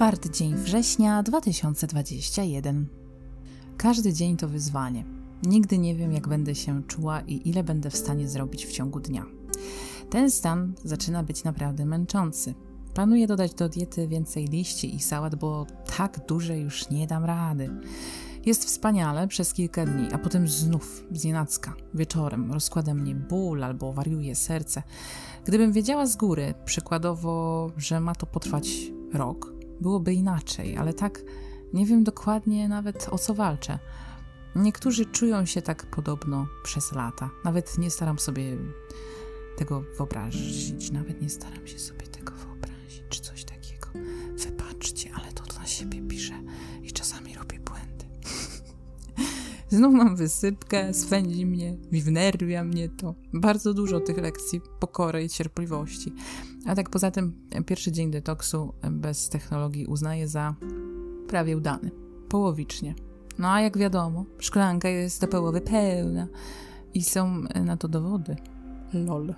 Czwarty dzień września 2021. Każdy dzień to wyzwanie. Nigdy nie wiem, jak będę się czuła i ile będę w stanie zrobić w ciągu dnia. Ten stan zaczyna być naprawdę męczący. Planuję dodać do diety więcej liści i sałat, bo tak duże już nie dam rady. Jest wspaniale przez kilka dni, a potem znów znienacka. Wieczorem rozkłada mnie ból albo wariuje serce. Gdybym wiedziała z góry, przykładowo, że ma to potrwać rok, byłoby inaczej, ale tak nie wiem dokładnie nawet o co walczę. Niektórzy czują się tak podobno przez lata. Nawet nie staram sobie tego wyobrazić, nawet nie staram się sobie tego wyobrazić, czy coś takiego. Wybaczcie, ale to dla siebie piszę i czasami. Znów mam wysypkę, swędzi mnie, wnerwia mnie to. Bardzo dużo tych lekcji pokory i cierpliwości. A tak poza tym, pierwszy dzień detoksu bez technologii uznaję za prawie udany. Połowicznie. No a jak wiadomo, szklanka jest do połowy pełna i są na to dowody. Lol.